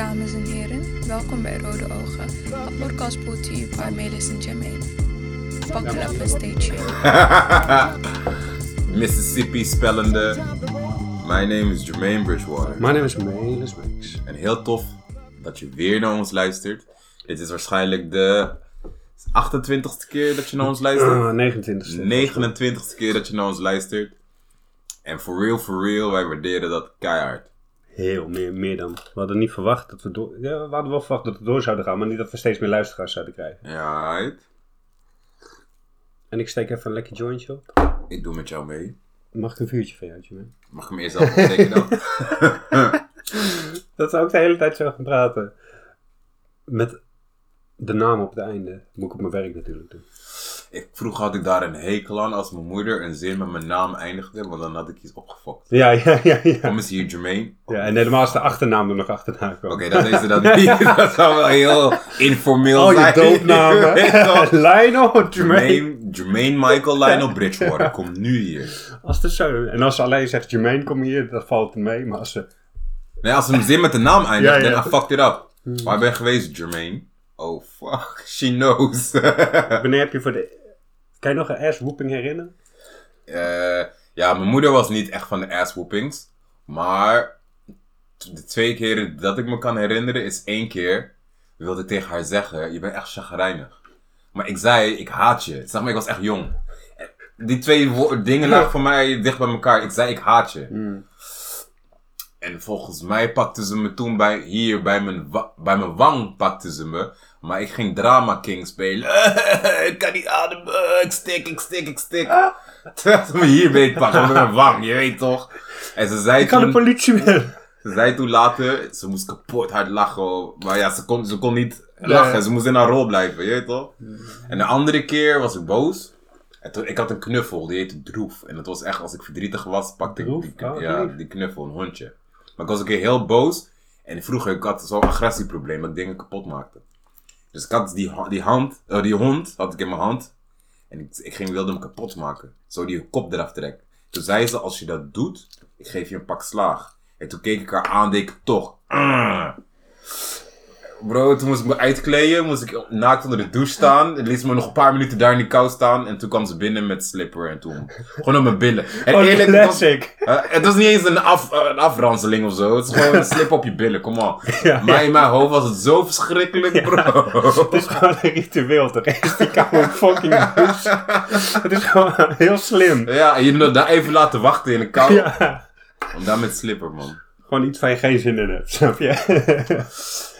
dames en heren. Welkom bij Rode Ogen, een podcast brought to you by Melis en Jermaine. Buckle up and stay tuned. Mississippi spellende. My name is Jermaine Bridgewater. Mijn naam is Melis Weeks. En heel tof dat je weer naar ons luistert. Dit is waarschijnlijk de 28ste keer dat je naar ons luistert. Ah, 29 29ste keer dat je naar ons luistert. En for real, for real, wij waarderen dat keihard. Heel meer, meer dan. We hadden niet verwacht dat we door... Ja, we hadden wel verwacht dat we door zouden gaan, maar niet dat we steeds meer luisteraars zouden krijgen. Ja, right. En ik steek even een lekker jointje op. ik doe met jou mee. Mag ik een vuurtje van jou, man? Mag ik hem eerst zelf opsteken dan? Dat we ook de hele tijd zo gaan praten. Met de naam op het einde. Moet ik op mijn werk natuurlijk doen. Ik, vroeger had ik daar een hekel aan als mijn moeder een zin met mijn naam eindigde, want dan had ik iets opgefokt. Ja, ja, ja, ja. Kom eens hier, Jermaine. ja en helemaal als de achternaam er nog achterna kwam. Oké, dat is dan niet. Dat zou wel heel informeel Oh, zijn. doopnamen. Weet je toch? Lionel, Jermaine. Jermaine, Jermaine Michael Lionel Bridgewater, kom nu hier. Als het zo... En als ze alleen zegt Jermaine, kom hier, dat valt mee. Maar als ze... Nee, als een zin met de naam eindigt, Ja, ja. dan I fucked it up. Waar ben je geweest, Jermaine? Oh, fuck. She knows. Wanneer heb je voor de... Kan je nog een ass-whooping herinneren? Eh, ja, mijn moeder was niet echt van de asswhoopings. Maar de twee keren dat ik me kan herinneren is één keer. Wilde ik tegen haar zeggen, je bent echt chagrijnig. Maar ik zei, ik haat je. Zeg maar, ik was echt jong. Die twee dingen lagen voor mij dicht bij elkaar. Ik zei, ik haat je. En volgens mij pakten ze me toen bij, hier bij mijn, bij mijn wang pakten ze me. Maar ik ging Drama King spelen. ik kan niet ademen, ik stik, ik stik, ik stik. Terwijl ze me hier pakken met mijn wang, je weet toch. En ze zei Ik kan de politie bellen. ze zei toen later, ze moest kapot hard lachen. Maar ja, ze kon, ze kon niet lachen, ze moest in haar rol blijven, je weet toch. En de andere keer was ik boos. En toen, ik had een knuffel, die heette Droef. En het was echt, als ik verdrietig was, pakte ik Droef? die, Oh, ja, die knuffel, een hondje. Maar ik was een keer heel boos. En vroeger, ik had zo'n agressieprobleem, dat ik dingen kapot maakte. Dus ik had die, die, hand, eh, die hond had ik in mijn hand. En ik, ik ging, wilde hem kapot maken. Zo die kop eraf trekken. Toen zei ze, als je dat doet, ik geef je een pak slaag. En toen keek ik haar aan, deed ik toch. "Ah." Bro, toen moest ik me uitkleden, moest ik naakt onder de douche staan. Het liet me nog een paar minuten daar in die kou staan. En toen kwam ze binnen met slipper en toen gewoon op mijn billen. En Oh, eerlijk, het was, classic. eh, het was niet eens een, af, eh, een afranseling of zo. Het is gewoon een slip op je billen, kom on. Ja, Maar in mijn hoofd was het zo verschrikkelijk, bro. Het is gewoon een ritueel, toch? Eerst die koude fucking douche. Het is gewoon heel slim. Ja, en je moet daar even laten wachten in de kou. Ja. Om daar met slipper, man. Gewoon iets waar je geen zin in hebt, snap je?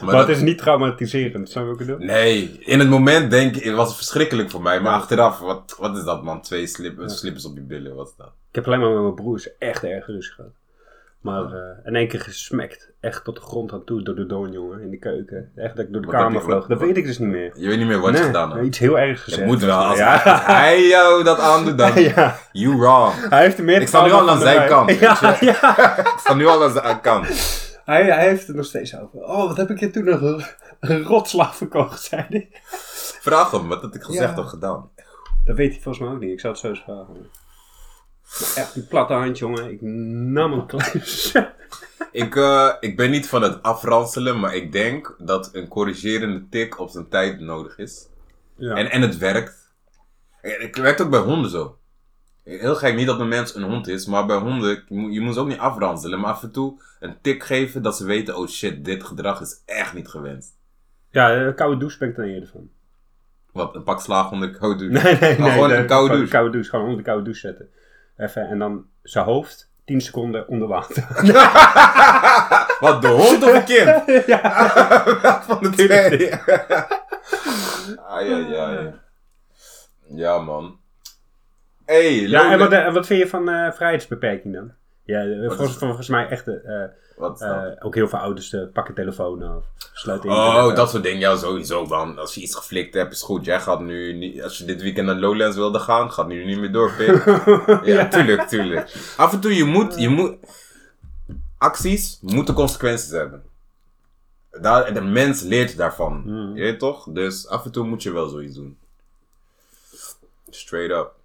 Maar, dat- het is niet traumatiserend, snap je wat ik bedoel? Nee, in het moment denk ik, het was verschrikkelijk voor mij. Maar achteraf, wat, wat is dat man? Twee slip, slippers op je billen, wat is dat? Ik heb alleen maar met mijn broers echt erg ruzie gehad. Maar eh, in één keer gesmekt. Echt tot de grond aan toe door de doorn, jongen. In de keuken. Echt dat ik door de Wat kamer je- vloog. Dat weet ik dus niet meer. Je weet niet meer wat je Nee, gedaan hebt. iets heel ergs gezegd. Het moet wel, als, ja. als hij jou dat aandoet, dan ja. you wrong. Hij heeft er meer Ik sta nu al aan zijn kant, Ja, je. ja. Ik sta nu al aan zijn kant. Hij, hij heeft het nog steeds over. Oh, wat heb ik je toen nog een, rotslag verkocht, zei hij. Vraag hem, wat had ik gezegd of gedaan? Dat weet hij volgens mij ook niet. Ik zou het zo eens vragen. Echt, die platte hand, jongen. Ik nam een klein... Ik, eh, ik ben niet van het afranselen, maar ik denk dat een corrigerende tik op zijn tijd nodig is. ja. En, en het werkt. Het werkt ook bij honden zo. Heel gek, niet dat een mens een hond is, maar bij honden, je moet, je moet ze ook niet afranselen, maar af en toe een tik geven dat ze weten, oh shit, dit gedrag is echt niet gewenst. ja, een koude douche ben ik dan eerder van. Wat, een pak slaag onder de koude douche. Nee, nee, Maar nee. gewoon nee, een koude douche. koude douche. Gewoon onder de koude douche zetten. Even, en dan zijn hoofd 10 seconden onder water. Wat, de hond of een kind? ja. Van de twee. ai, ai, ai. Ja, man. Hey, ja, en wat, en wat vind je van eh, vrijheidsbeperking dan? Ja, eh, volgens, volgens mij echt eh, eh, ook heel veel ouders uh, pakken telefoon af. Sluiten Oh, dat soort dingen. Ja, sowieso man. Als je iets geflikt hebt, is goed. Jij gaat nu niet... Als je dit weekend naar Lowlands wilde gaan, gaat nu niet meer door, pik. ja, tuurlijk, tuurlijk. Af en toe, je moet... Je moet acties moeten consequenties hebben. Daar, de mens leert daarvan. Mm. Je weet toch? Dus af en toe moet je wel zoiets doen. Straight up.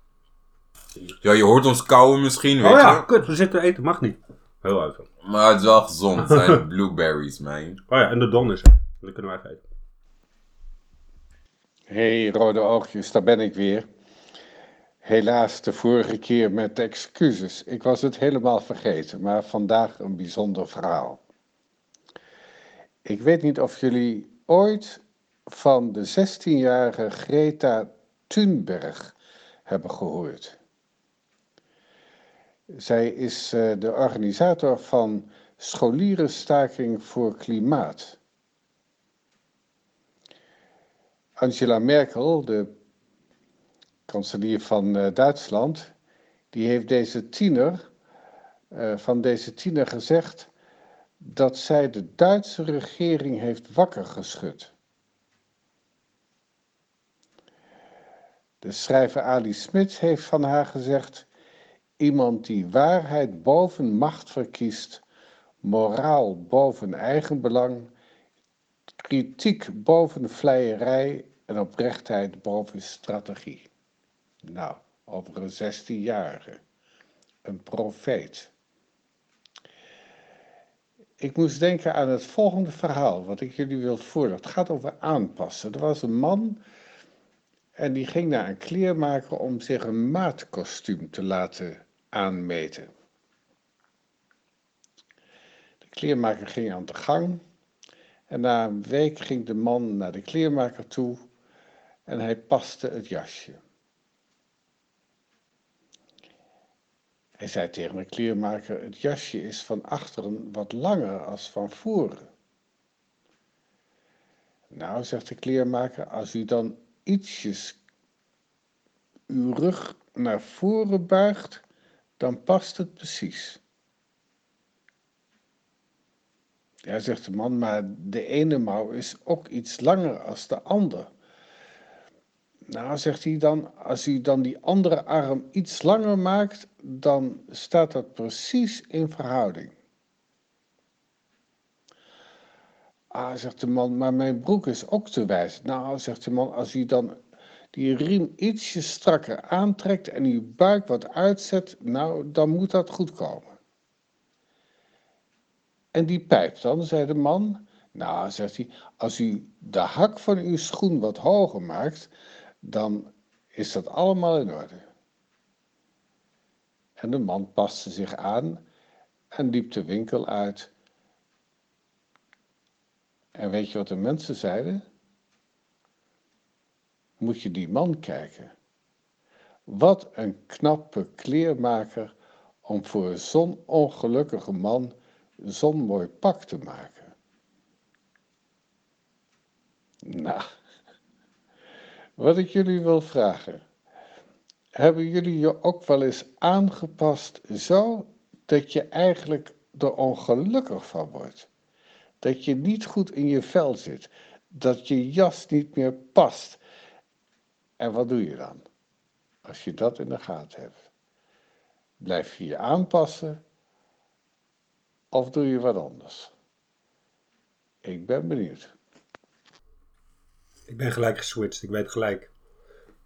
Ja, je hoort ons kauwen misschien, weet Oh ja, je. kut, we zitten eten, mag niet. Heel uit. Maar het is wel gezond. Het zijn blueberries, man. Oh ja, en de don is er. Dat kunnen wij eten. hey, rode oogjes, daar ben ik weer. Helaas de vorige keer met excuses. Ik was het helemaal vergeten, maar vandaag een bijzonder verhaal. Ik weet niet of jullie ooit van de 16-jarige Greta Thunberg hebben gehoord. Zij is eh, de organisator van Scholierenstaking voor Klimaat. Angela Merkel, de kanselier van eh, Duitsland, die heeft deze tiener, eh, van deze tiener gezegd dat zij de Duitse regering heeft wakker geschud. De schrijver Ali Smit heeft van haar gezegd: iemand die waarheid boven macht verkiest, moraal boven eigenbelang, kritiek boven vleierij en oprechtheid boven strategie. Nou, over een 16-jarige. Een profeet. Ik moest denken aan het volgende verhaal, wat ik jullie wil voorleggen. Het gaat over aanpassen. Er was een man en die ging naar een kleermaker om zich een maatkostuum te laten aanmeten. De kleermaker ging aan de gang en na een week ging de man naar de kleermaker toe en hij paste het jasje. Hij zei tegen de kleermaker: Het jasje is van achteren wat langer als van voren. Nou, zegt de kleermaker, als u dan ietsjes uw rug naar voren buigt, dan past het precies. Ja, zegt de man, maar de ene mouw is ook iets langer als de ander. Nou, zegt hij dan, als u dan die andere arm iets langer maakt, dan staat dat precies in verhouding. Ah, zegt de man, maar mijn broek is ook te wijs. Nou, zegt de man, als u dan die riem ietsje strakker aantrekt en uw buik wat uitzet, nou, dan moet dat goed komen. En die pijp dan, zei de man. Nou, zegt hij, als u de hak van uw schoen wat hoger maakt, dan is dat allemaal in orde. En de man paste zich aan en liep de winkel uit. En weet je wat de mensen zeiden? Moet je die man kijken. Wat een knappe kleermaker om voor zo'n ongelukkige man zo'n mooi pak te maken. Nou, wat ik jullie wil vragen. Hebben jullie je ook wel eens aangepast zo dat je eigenlijk er ongelukkig van wordt? Dat je niet goed in je vel zit, dat je jas niet meer past. En wat doe je dan? Als je dat in de gaten hebt. Blijf je je aanpassen of doe je wat anders? Ik ben benieuwd. Ik ben gelijk geswitcht, ik weet gelijk.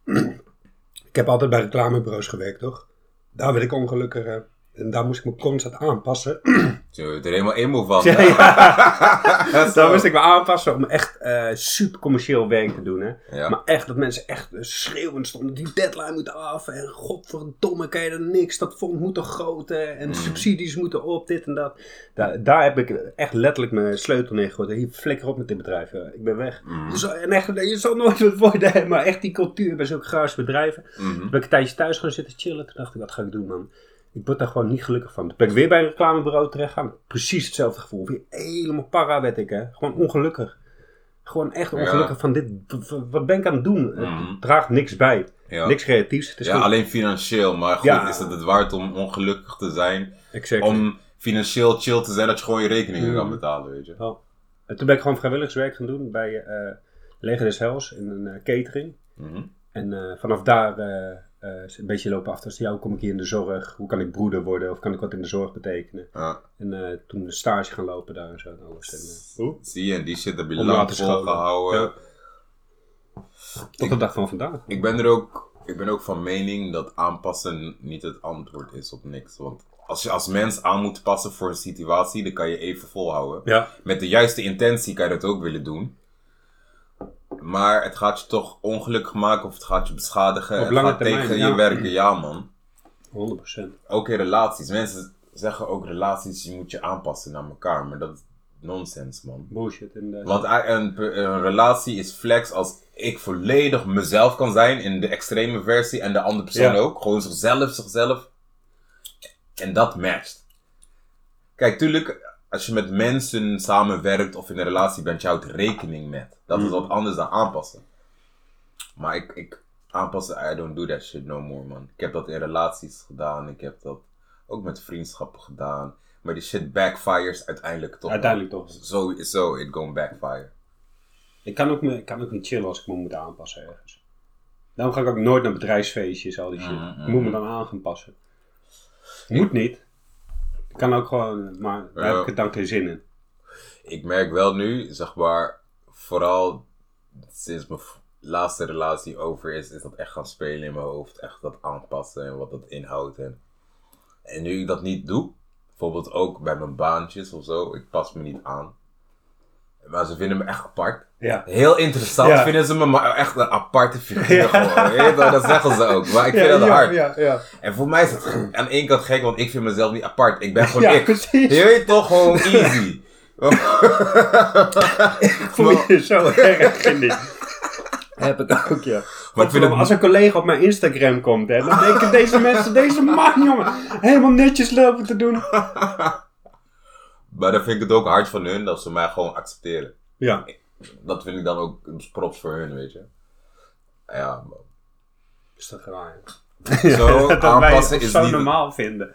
ik heb altijd bij reclamebureaus gewerkt, toch? Daar werd ik ongelukkig. En daar moest ik me constant aanpassen. Zo, je er helemaal emo van. Ja, ja. Zo. Daar moest ik me aanpassen om echt eh, super commercieel werk te doen. Hè? Ja. Maar echt dat mensen echt eh, schreeuwend stonden. Die deadline moet af. En godverdomme, kan je er niks. Dat fonds moet er groot. hè, En Mm. subsidies moeten op, dit en dat. Daar, daar heb ik echt letterlijk mijn sleutel neergegooid. Hier, flikker op met dit bedrijf. Ik ben weg. Mm. Je zal- en echt, je zal nooit wat worden. Maar echt die cultuur bij zulke graafse bedrijven. Toen ben ik een tijdje thuis gaan zitten chillen. Toen dacht ik, wat ga ik doen, man? Ik word daar gewoon niet gelukkig van. Toen ben ik weer bij een reclamebureau terecht gaan. Precies hetzelfde gevoel. Weer helemaal para werd ik, hè. Gewoon ongelukkig. Gewoon echt Ja. ongelukkig van dit. Wat ben ik aan het doen? Mhm. Het draagt niks bij. Ja. Niks creatiefs. Het is Ja, goed. alleen financieel. Maar goed, Ja. is het het waard om ongelukkig te zijn? Om financieel chill te zijn dat je gewoon je rekeningen Mhm. kan betalen, weet je? Ja. En toen ben ik gewoon vrijwilligerswerk gaan doen bij eh Leger des Hels in een eh, catering. Mhm. En eh, vanaf daar eh, een beetje lopen af. Dus ja, hoe kom ik hier in de zorg? Hoe kan ik broeder worden? Of kan ik wat in de zorg betekenen? Ja. En eh, toen een stage gaan lopen daar en zo. En alles. En, eh, Zie je, en die shit heb je Om lang volgehouden. Ja. tot de dag van vandaag. Ik ben er ook, ik ben ook van mening dat aanpassen niet het antwoord is op niks. Want als je als mens aan moet passen voor een situatie, dan kan je even volhouden. Ja. Met de juiste intentie kan je dat ook willen doen. Maar het gaat je toch ongelukkig maken of het gaat je beschadigen. Op het gaat termijn, tegen ja. je werken, ja man. 100%. Ook in relaties. Mensen zeggen ook relaties, je moet je aanpassen naar elkaar. Maar dat is nonsens man. Bullshit. En, Want een, een relatie is flex als ik volledig mezelf kan zijn in de extreme versie en de andere persoon Ja. ook. Gewoon zichzelf, zichzelf. En dat matcht. Kijk, tuurlijk, als je met mensen samenwerkt of in een relatie bent, je houdt rekening met. Dat is wat anders dan aanpassen. Maar ik, ik aanpassen, I don't do that shit no more, man. Ik heb dat in relaties gedaan, ik heb dat ook met vriendschappen gedaan. Maar die shit backfires uiteindelijk toch. Uiteindelijk toch. Sowieso, it going backfire. Ik kan, ook me, ik kan ook niet chillen als ik me moet aanpassen ergens. Daarom ga ik ook nooit naar bedrijfsfeestjes, al die shit. Mhm, Ik moet me dan aan gaan passen. Moet niet. Kan ook gewoon, maar daar heb ik het dan geen zin in. Ik merk wel nu, zeg maar, vooral sinds mijn laatste relatie over is, is dat echt gaan spelen in mijn hoofd. Echt dat aanpassen en wat dat inhoudt. En nu ik dat niet doe, bijvoorbeeld ook bij mijn baantjes of zo, ik pas me niet aan. Maar ze vinden me echt apart. Ja. Heel interessant Ja. vinden ze me, maar echt een aparte figuur gewoon. Weet je wel, dat zeggen ze ook. Maar ik vind dat hard. Ja, ja. En voor mij is het aan één kant gek, want ik vind mezelf niet apart. Ik ben gewoon Ja, ik. precies. Je weet toch gewoon easy. Ik voel je zo erg in dit. Heb ik ook, ja. Maar ik vind het- Als een collega op mijn Instagram komt, hè, dan denken deze mensen, deze man, jongen, helemaal netjes lopen te doen. Maar dan vind ik het ook hard van hun dat ze mij gewoon accepteren. Ja, Dat vind ik dan ook props voor hun, weet je. Ja, man. is dat raar. Zo dat wij aanpassen het is zo niet... normaal vinden.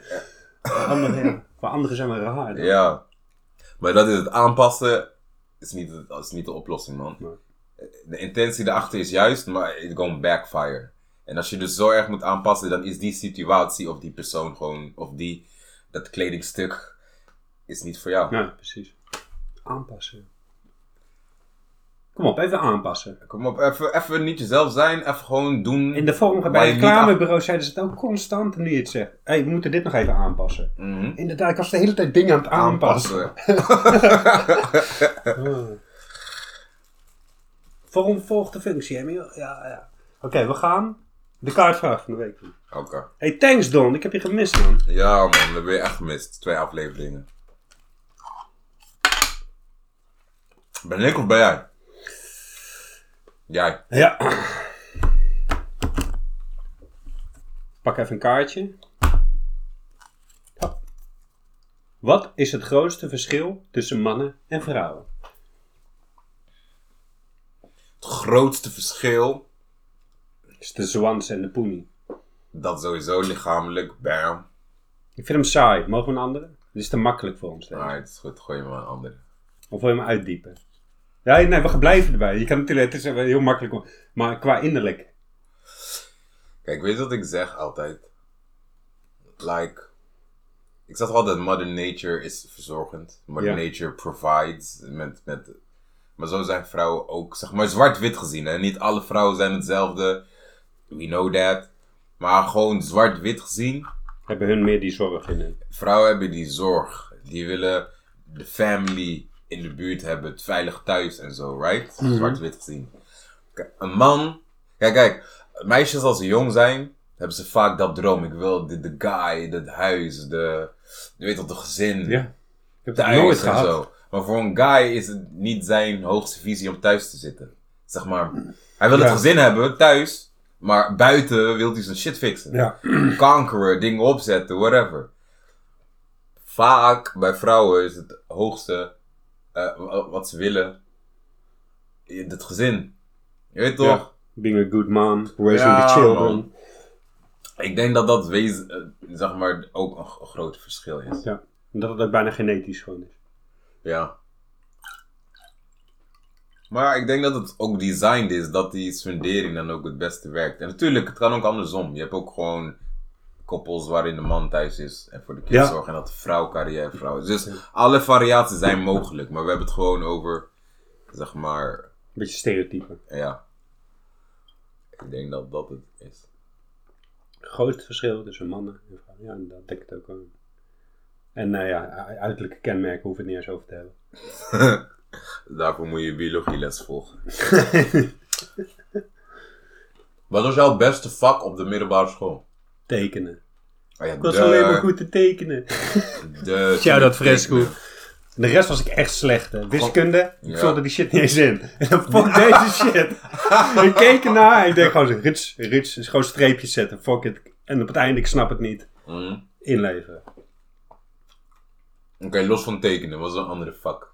Voor anderen, ja. Voor anderen zijn we raar. Ja. Maar dat is het aanpassen is niet, het- dat is niet de oplossing, man. Nee. De intentie erachter is juist, maar it going backfire. En als je dus zo erg moet aanpassen, dan is die situatie of die persoon gewoon, of die, dat kledingstuk, is niet voor jou. Ja, precies. Aanpassen. Kom op, even aanpassen. Kom op, even, even niet jezelf zijn, even gewoon doen. In de vorige, waar bij reclamebureau zeiden ze het ook constant nu je het zegt. Hé, hey, we moeten dit nog even aanpassen. Mhm. Inderdaad, ik was de hele tijd dingen aan het aanpassen. Oh. Vorm volgt de functie, Emiel. Ja, ja. Oké, we gaan de kaartvraag van de week doen. Oké. Hey, thanks Don. Ik heb je gemist, man. Ja man, dat heb je echt gemist. Twee afleveringen. Ben ik of ben jij? Jij. Ja. Pak even een kaartje. Hop. Wat is het grootste verschil tussen mannen en vrouwen? Het grootste verschil, is de zwans en de poenie. dat sowieso lichamelijk, bam. Ik vind hem saai. Mogen we een andere? Dit is te makkelijk voor ons. Maar het is goed, gooi je maar een andere. Of wil je hem uitdiepen? Ja, nee, we gaan blijven erbij. Je kan natuurlijk, het is heel makkelijk. om- Maar qua innerlijk. Kijk, weet je wat ik zeg altijd? Like, ik zeg altijd, Mother Nature is verzorgend. Mother Ja. Nature provides. Met, met, maar zo zijn vrouwen ook, zeg maar, zwart-wit gezien. Hè? Niet alle vrouwen zijn hetzelfde. We know that. Maar gewoon zwart-wit gezien. Hebben hun meer die zorg in hun. Vrouwen hebben die zorg. Die willen de family in de buurt hebben. Het veilig thuis en zo, right? Zwart-wit gezien. Een man... Kijk, kijk. Meisjes als ze jong zijn, hebben ze vaak dat droom. Ik wil de, de guy, het huis, de... Je weet toch, de gezin. Ja. Ik heb thuis nooit en gehad. zo. Maar voor een guy is het niet zijn hoogste visie om thuis te zitten. Zeg maar, hij wil het Ja. gezin hebben, thuis. Maar buiten wil hij zijn shit fixen Ja. kankeren, dingen opzetten, whatever. Vaak bij vrouwen is het hoogste eh, wa- wat ze willen in het gezin. Je weet toch? Ja. Being a good mom. Raising Ja, the children. man. Ik denk dat dat wees, eh, zeg maar ook een, groot verschil is. Ja. Dat het ook bijna genetisch gewoon is. Ja. Maar ik denk dat het ook designed is dat die fundering dan ook het beste werkt. En natuurlijk, het kan ook andersom. Je hebt ook gewoon koppels waarin de man thuis is en voor de kids Ja. zorgt en dat de vrouw carrière vrouw is. Dus alle variaties zijn mogelijk, maar we hebben het gewoon over, zeg maar, Een beetje stereotype. ja. Ik denk dat dat het is. Het grootste verschil tussen mannen en vrouwen. Ja, dat denk ik ook wel. En eh, ja, uiterlijke kenmerken hoeven we het niet eens over te hebben. Daarvoor moet je biologieles volgen. Wat was jouw beste vak op de middelbare school? Tekenen. Ah, ja, Ik was de- alleen maar goed te tekenen. De, Shout out Fresco. De rest was ik echt slecht. Hè. Wiskunde, ik Ja. vulde die shit niet eens in. En dan fuck deze shit. ik keek ernaar en ik denk gewoon zo, rits, rits, is gewoon streepjes zetten, fuck it. En op het einde, ik snap het niet. Mhm. Inleveren. Oké, los van tekenen, was er een andere vak.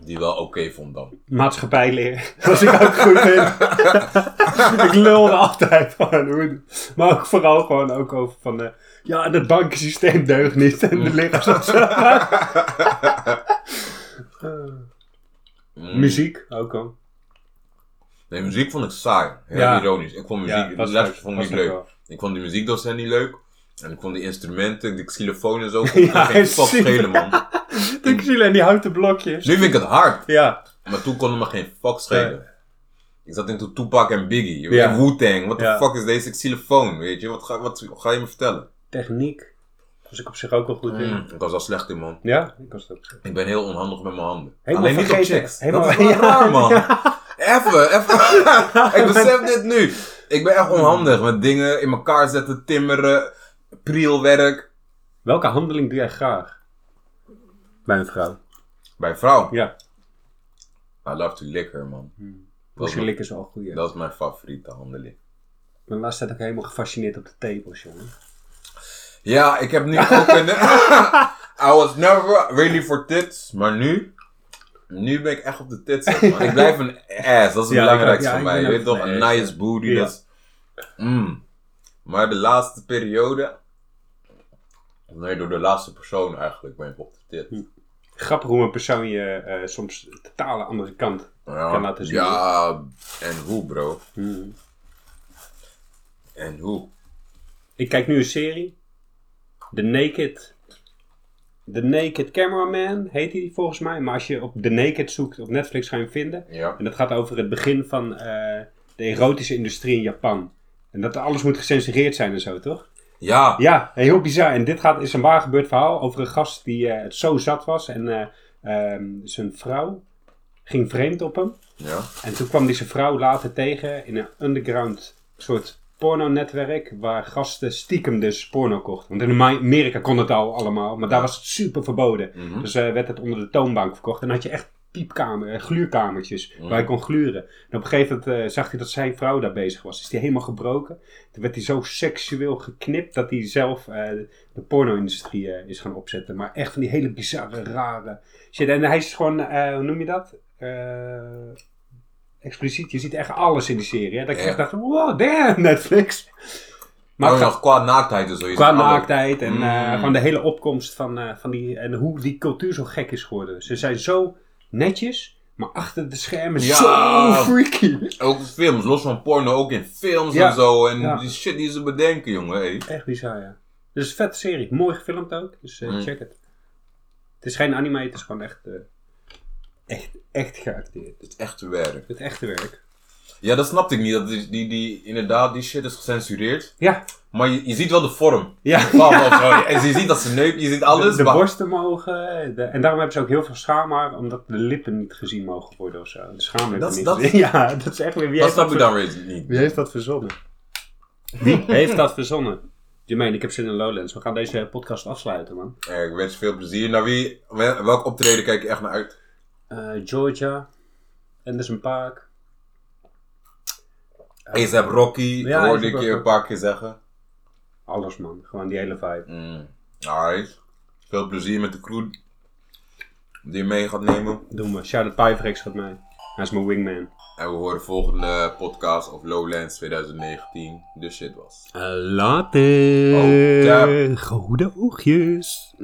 Die wel oké vond dan. Maatschappijleer. was ik ook goed in. ik lulde altijd van hoe het- Maar ook vooral gewoon ook over van... eh, ja, en het bankensysteem deugt niet. En de lichaams... Mm. Muziek ook al. Nee, muziek vond ik saai. Heel Ja. ironisch. Ik vond muziek, Ja, de vond ik leuk wel. Ik vond die muziekdocent niet leuk. En ik vond die instrumenten, die xylofoon en zo, vond ik Ja, geen fuck zie- schelen, man. Zielen en die houten blokjes. Nu vind ik het hard, Ja. maar toen kon het me geen fuck schelen. Ik zat in Tupac en Biggie. Je Ja. Wu-Tang. What the Ja. fuck is deze xylofoon? Weet je, wat ga, wat ga je me vertellen? Techniek. Was ik op zich ook wel goed in. Mm, ik was al slecht in, man. Ja, ik was ook. Ik ben heel onhandig met mijn handen. Helemaal Alleen niet op checks. Helemaal- Dat is wel Ja. raar, man. Even, even. ik besef dit nu. Ik ben echt onhandig met dingen in elkaar zetten, timmeren, prielwerk. Welke handeling doe jij graag? Bij een vrouw. Bij een vrouw. Ja. I love to lick her, man. Pusje mijn, likken is wel goed. dat is mijn favoriete handeling. Ik ben tijd ook helemaal gefascineerd op de tepels, jongen. Ja, ik heb nu ook een... I was never really for tits, maar nu... Nu ben ik echt op de tits. man. Ik blijf een ass, dat is het Ja, belangrijkste ja, voor mij. Je weet toch, een nice booty, Ja. dat is... Mm. Maar de laatste periode... Nee, door de laatste persoon eigenlijk ben ik op de tits. Hm. Grappig hoe een persoon je eh, soms totale andere kant Ja, kan laten zien. Ja, en hoe bro? Hmm. En hoe? Ik kijk nu een serie. The Naked. The Naked Cameraman heet die volgens mij. Maar als je op The Naked zoekt op Netflix ga je hem vinden. Ja. En dat gaat over het begin van eh, de erotische industrie in Japan. En dat alles moet gecensureerd zijn en zo, toch? Ja. Ja, heel bizar. En dit gaat, is een waar gebeurd verhaal over een gast die eh, het zo zat was. En eh, ehm, zijn vrouw ging vreemd op hem. Ja. En toen kwam hij zijn vrouw later tegen in een underground soort pornonetwerk. Waar gasten stiekem dus porno kochten. Want in Amerika kon het al allemaal. Maar daar was het super verboden. Mhm. Dus eh, werd het onder de toonbank verkocht. En had je echt piepkamer, eh, gluurkamertjes waar je kon gluren. En op een gegeven moment eh, zag hij dat zijn vrouw daar bezig was. Is hij helemaal gebroken. Toen werd hij zo seksueel geknipt dat hij zelf eh, de porno-industrie is gaan opzetten. Maar echt van die hele bizarre, rare shit. En hij is gewoon, hoe noem je dat? Expliciet. Je ziet echt alles in die serie. Hè? Dat ik echt dacht, wow, damn, Netflix. Maar nog qua naaktheid en zo. Qua naaktheid en eh, Mm. gewoon de hele opkomst van, van die. En hoe die cultuur zo gek is geworden. Ze zijn zo netjes, maar achter de schermen Ja. zo freaky. Ook films, los van porno, ook in films Ja. en zo. En Ja. die shit die ze bedenken, jongen. Hey. Echt bizar, ja. Dus een vette serie. Mooi gefilmd ook. Dus eh, Mm. check het. Het is geen anime, het is gewoon echt. eh, echt, echt geacteerd. Het is echt te werk. Het echte werk. Ja, dat snapte ik niet. Dat die, die, die, inderdaad, die shit is gecensureerd. Ja, Maar je, je ziet wel de vorm. ja. Van. En je ziet dat ze neukt, je ziet alles. de, borsten mogen. de- en daarom hebben ze ook heel veel schaamhaar, omdat de lippen niet gezien mogen worden of zo. De schaamlippen is- niet. dat-. Ja, dat is echt weer. Wie dat heeft snap ik dan weer niet. Wie heeft dat verzonnen? Wie heeft dat verzonnen? Jermaine, ik heb zin in Lowlands. We gaan deze podcast afsluiten, man. Eh, ik wens je veel plezier. Naar wie, wel- welk optreden kijk je echt naar uit? Eh, Georgia, Anderson Park. ASAP Rocky, Ja, hoorde ik je een paar keer zeggen. Alles, man. Gewoon die hele vibe. Mm. Alright. Veel plezier met de crew die je mee gaat nemen. Doen we. Shout-out gaat mee. Hij is mijn wingman. En we horen de volgende podcast of Lowlands 2019. De shit was. Later. Oh. Goede oogjes.